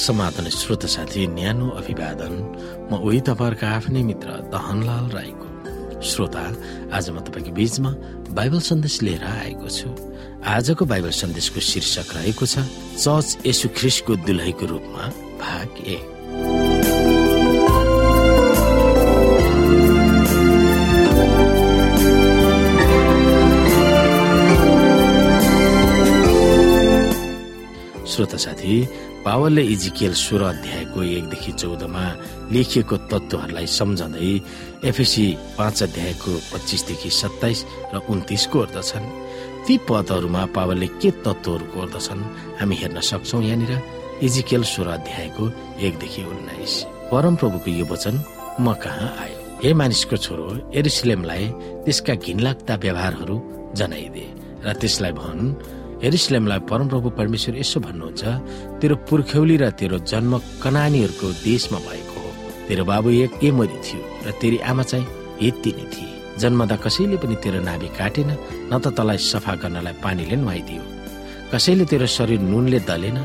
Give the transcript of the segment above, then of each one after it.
समाधान श्रोत साथी न्यानो अभिवादन। म उही तपाईँहरूका आफ्नै मित्र दहनलाल राईको। श्रोता आज म तपाईँको बीचमा बाइबल सन्देश लिएर आएको छु। आजको बाइबल सन्देशको शीर्षक रहेको छ चर्च यसु ख्रिसको दुलहीको रूपमा भाग एक। श्रोता साथी पावलले इजिकेल सोह्र अध्यायको एकदेखि चौधमा लेखिएको तत्वहरूलाई सम्झँदै एफएसी पाँच अध्यायको पच्चिसदेखि सत्ताइस र उन्तिसको अर्दछन् ती पदहरूमा पावलले के तत्वहरू कोर्दछन् हामी हेर्न सक्छौ यहाँनिर। इजिकेल सोह्र अध्यायको एकदेखि उन्नाइस। परम प्रभुको यो वचन म कहाँ आयो? हे मानिसको छोरो एरुसलेमलाई त्यसका घिनलाग्दा व्यवहारहरू जनाइदिए र त्यसलाई भन् एरिसलेमलाई परमप्रभु परमेश्वर यसो भन्नुहुन्छ तेरो पुर्ख्यौली र तेरो जन्म कनानीहरूको देशमा भएको हो। तेरो बाबु एक एमरी थियो र तेरी आमा चाहिँ नै थिए। जन्मदा कसैले पनि तेरो नाभि काटेन न त तलाई सफा गर्नलाई पानीले नुहाइदियो। कसैले तेरो शरीर नुनले दलेन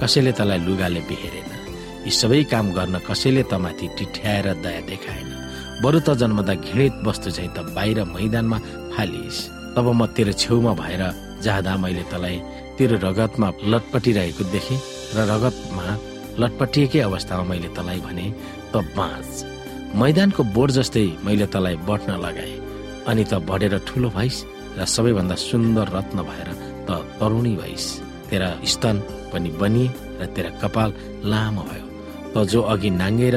कसैले तलाई लुगाले बिहेरेन। यी सबै काम गर्न कसैले तमाथि टिठ्याएर दया देखाएन। बरु त जन्मदा घृणित वस्तु चाहिँ त बाहिर मैदानमा फालिस। तब म तेरो छेउमा भएर जाँदा मैले तलाई तेरो रगतमा लटपटिरहेको देखेँ र रगतमा लटपटिएकै अवस्थामा मैले तलाई भने त बाँच मैदानको बोर्ड जस्तै मैले तलाई बट्न लगाएँ। अनि त बढेर ठुलो भइस र सबैभन्दा सुन्दर रत्न भएर त तरुणी भइस। तेरा स्तन पनि बनिए र तेरा कपाल लामो भयो। त जो अघि नाङ्गेर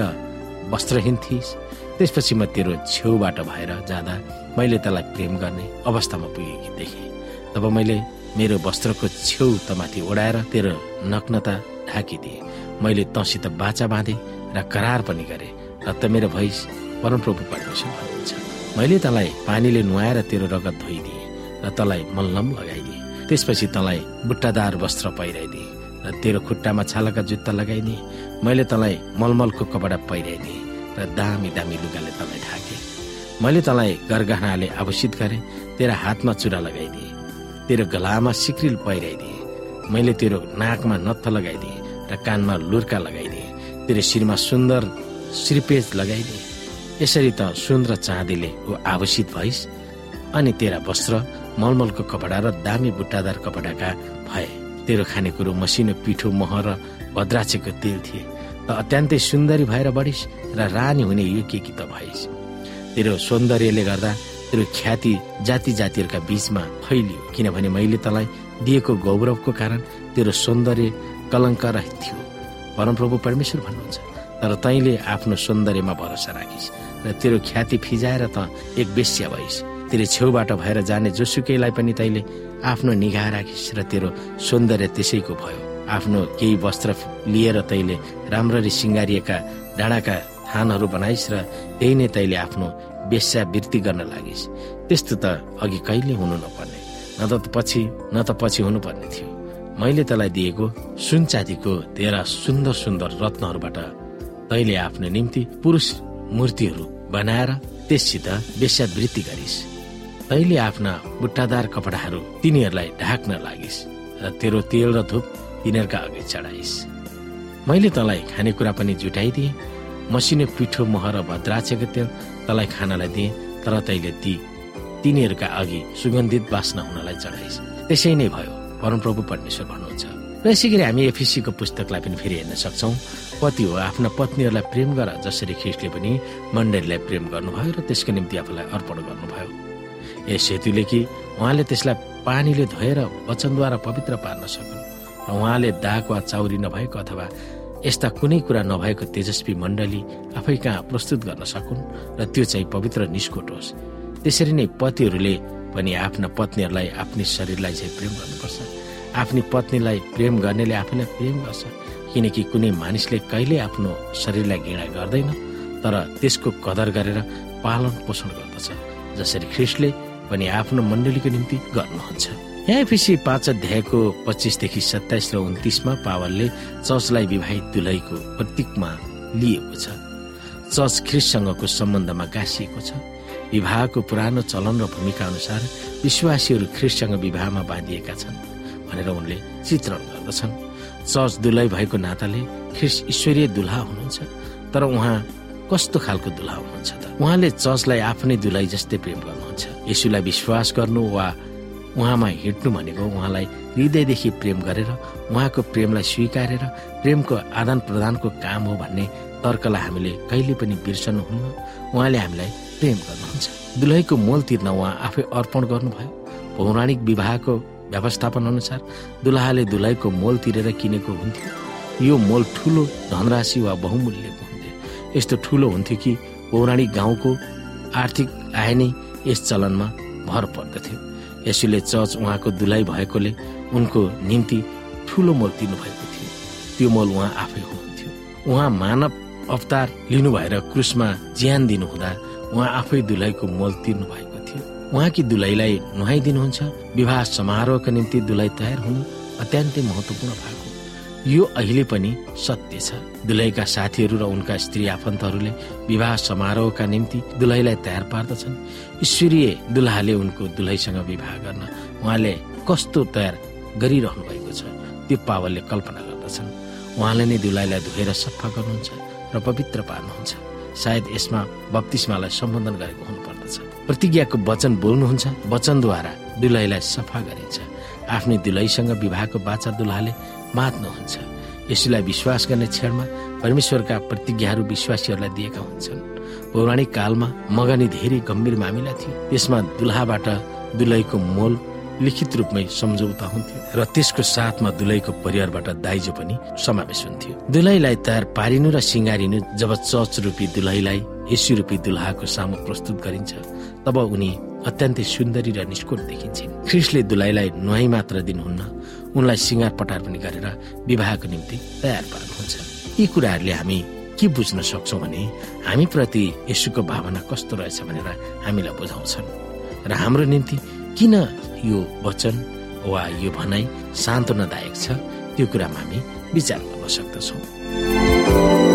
वस्त्रहीन थिइस् त्यसपछि म तेरो छेउबाट भएर जाँदा मैले तलाई प्रेम गर्ने अवस्थामा पुगेकी देखेँ। तब मैले मेरो वस्त्रको छेउ तमाथि ओढाएर तेरो नग्नता ढाकिदिए। मैले तँसित बाचा बाँधे र करार पनि गरे र त मेरो भैस परमप्रभु परमेश्वर भन्नुहुन्छ मैले तँलाई पानीले नुहाएर तेरो रगत धोइदिए र तँलाई मल्लम लगाइदिए। त्यसपछि तँलाई बुट्टादार वस्त्र पहिराइदिए र तेरो खुट्टामा छालाका जुत्ता लगाइदिए। मैले तँलाई मलमलको कपडा पहिराइदिए र दामी दामी लुगाले तँलाई ढाके। मैले तँलाई गरगहनाले आभूषित गरे तेरा हातमा चुरा लगाइदिए। तेरो गलामा सिक्रिल पहिराइदिए। मैले तेरो नाकमा नत्थ लगाइदिए र कानमा लुर्का लगाइदिए। तेरो शिरमा सुन्दर श्रीपेज लगाइदिए। यसरी त सुन र चाँदीले ऊ आभूषित भइस। अनि तेरा वस्त्र मलमलको कपडा र दामी बुट्टादार कपडाका भए। तेरो खानेकुरो मसिनो पिठो मह र भद्राचेको तेल थिए। त अत्यन्तै सुन्दरी भएर बढिस र रानी हुने योग्य कि त भइस। तेरो सौन्दर्यले गर्दा तेरो ख्याति जाति जातिहरूका बीचमा फैलियो। किनभने मैले तँलाई दिएको गौरवको कारण तेरो सौन्दर्य कलङ्क रहित थियो। परमप्रभु परमेश्वर भन्नुहुन्छ तर तैँले आफ्नो सौन्दर्यमा भरोसा राखिस् र तेरो ख्याति फिजाएर त एक बेस्या भइस्। तेरो छेउबाट भएर जाने जोसुकैलाई पनि तैँले आफ्नो निगाह राखिस् र तेरो सौन्दर्य त्यसैको भयो। आफ्नो केही वस्त्र लिएर तैँले राम्ररी सिँगारिएका डाँडाका थानहरू बनाइस् र त्यही नै तैँले आफ्नो वेश्यावृत्ति गर्न लागिस्। त्यस्तो त अघि कहिले हुनु नपर्ने। न त पछि न त पछि हुनुपर्ने थियो। मैले तँलाई दिएको सुन चाँदीको तेह्र सुन्दर सुन्दर रत्नहरूबाट तैले आफ्नो निम्ति पुरुष मूर्तिहरू बनाएर त्यससित वेश्यावृत्ति गरिस्। तैले आफ्ना बुट्टादार कपडाहरू तिनीहरूलाई ढाक्न लागिस् र तेरो तेल र धुप तिनीहरूका अघि चढाइस्। मैले तँलाई खानेकुरा पनि जुटाइदिएँ। मसिनो पिठो मह र भद्राचेको तेल तलाई खानालाई दिए तर तैले ती तिनीहरूका अघि सुगन्धित बास्ना हुनलाई चढाइस्। त्यसै नै भयो। परमप्रभु परमेश्वर भन्नुहुन्छ र यसै गरी हामी एफिसीको पुस्तकलाई पनि फेरि हेर्न सक्छौ। पति हो आफ्ना पत्नीहरूलाई प्रेम गर जसरी ख्रिस्टले पनि मण्डलीलाई प्रेम गर्नुभयो र त्यसको निम्ति आफूलाई अर्पण गर्नुभयो। यस हेतुले कि उहाँले त्यसलाई पानीले धोएर वचनद्वारा पवित्र पार्न सकुन् र उहाँले दाग वा चाउरी नभएको अथवा यस्ता कुनै कुरा नभएको तेजस्वी मण्डली आफै कहाँ प्रस्तुत गर्न सकुन् र त्यो चाहिँ पवित्र निष्कोट होस्। त्यसरी नै पतिहरूले पनि आफ्ना पत्नीहरूलाई आफ्नो शरीरलाई चाहिँ प्रेम गर्नुपर्छ। आफ्नो पत्नीलाई प्रेम गर्नेले आफैलाई प्रेम गर्छ। किनकि कुनै मानिसले कहिले आफ्नो शरीरलाई घृणा गर्दैन तर त्यसको कदर गरेर पालन पोषण गर्दछ जसरी ख्रिस्टले पनि आफ्नो मण्डलीको निम्ति गर्नुहुन्छ। एफिसी पाँच अध्यायको पच्चिसदेखि सत्ताइस र उन्तिसमा पावलले चर्चलाई विवाहित दुलैको प्रतीकमा लिएको छ। चर्च ख्रिससँगको सम्बन्धमा गाँसिएको छ। विवाहको पुरानो चलन र भूमिका अनुसार विश्वासीहरू ख्रिससँग विवाहमा बाँधिएका छन् भनेर उनले चित्रण गर्दछन्। चर्च दुलै भएको नाताले ख्रिस ईश्वरीय दुल्हा हुनुहुन्छ तर उहाँ कस्तो खालको दुल्हा हुनुहुन्छ त? उहाँले चर्चलाई आफ्नै दुलाई जस्तै प्रेम गर्नुहुन्छ। यसुलाई विश्वास गर्नु वा उहाँमा हिँड्नु भनेको उहाँलाई हृदयदेखि प्रेम गरेर उहाँको प्रेमलाई स्वीकारेर प्रेमको आदान प्रदानको काम हो भन्ने तर्कलाई हामीले कहिले पनि बिर्सनुहुन्न उहाँले हामीलाई प्रेम गर्नुहुन्छ। दुलहीको मोल तिर्न उहाँ आफै अर्पण गर्नुभयो। पौराणिक विवाहको व्यवस्थापन अनुसार दुलहाले दुलहीको मोल तिरेर किनेको हुन्थ्यो। यो मोल ठुलो धनराशि वा बहुमूल्यको हुन्थ्यो। यस्तो ठुलो हुन्थ्यो कि पौराणिक गाउँको आर्थिक आय नै यस चलनमा भर पर्दथ्यो। यसैले चर्च उहाँको दुलाइ भएकोले उनको निम्ति ठुलो मोल तिर्नु भएको थियो। त्यो मोल उहाँ आफै हुनुहुन्थ्यो। उहाँ मानव अवतार लिनु भएर क्रुसमा ज्यान दिनुहुँदा उहाँ आफै दुलाईको मोल तिर्नु भएको थियो। उहाँकी दुलाईलाई नुहाइदिनुहुन्छ। विवाह समारोहका निम्ति दुलाइ तयार हुनु अत्यन्तै महत्वपूर्ण भएको यो अहिले पनि सत्य छ। दुलैका साथीहरू र उनका स्त्री आफन्तहरूले विवाह समारोहका निम्ति दुलैलाई तयार पार्दछन्। ईश्वरीय दुलहाले उनको दुलैसँग विवाह गर्न उहाँले कस्तो तयार गरिरहनु भएको छ त्यो पावलले कल्पना गर्दछन्। उहाँले नै दुलैलाई धोएर सफा गर्नुहुन्छ र पवित्र पार्नुहुन्छ। सायद यसमा बत्तिसमालाई सम्बोधन गरेको हुनुपर्दछ। प्रतिज्ञाको वचन बोल्नुहुन्छ। वचनद्वारा दुलैलाई सफा गरिन्छ। आफ्नै दुलैसँग विवाहको बाचा दुलहाले बाँच्नुहुन्छ यसैलाई विश्वास गर्ने क्षणमा परमेश्वरका प्रतिज्ञाहरू विश्वासीहरूलाई दिएका हुन्छन्। पौराणिक कालमा मगनी धेरै गम्भीर मामिला थियो त्यसमा दुलहाबाट दुलैको मोल लिखित रूपमै सम्झौता हुन्थ्यो र त्यसको साथमा दुलैको परिवारबाट दाइजो पनि समावेश हुन्थ्यो। दुलैलाई तयार पारिनु र सिँगारिनु जब चर्च रूपी दुलैलाई यसु रूपी दुलहाको सामु प्रस्तुत गरिन्छ तब उनी अत्यन्तै सुन्दरी र निष्कोट देखिन्छन्। ख्रिसले दुलाईलाई नुहाई मात्र दिनुहुन्न उनलाई सिँगार पटार पनि गरेर विवाहको निम्ति तयार पार्नुहुन्छ। यी कुराहरूले हामी के बुझ्न सक्छौँ भने हामी प्रति यसुको भावना कस्तो रहेछ भनेर हामीलाई बुझाउँछन्। र हाम्रो निम्ति किन यो वचन वा यो भनाइ सान्त्वनादायक छ त्यो कुरामा हामी विचार गर्न सक्दछौँ।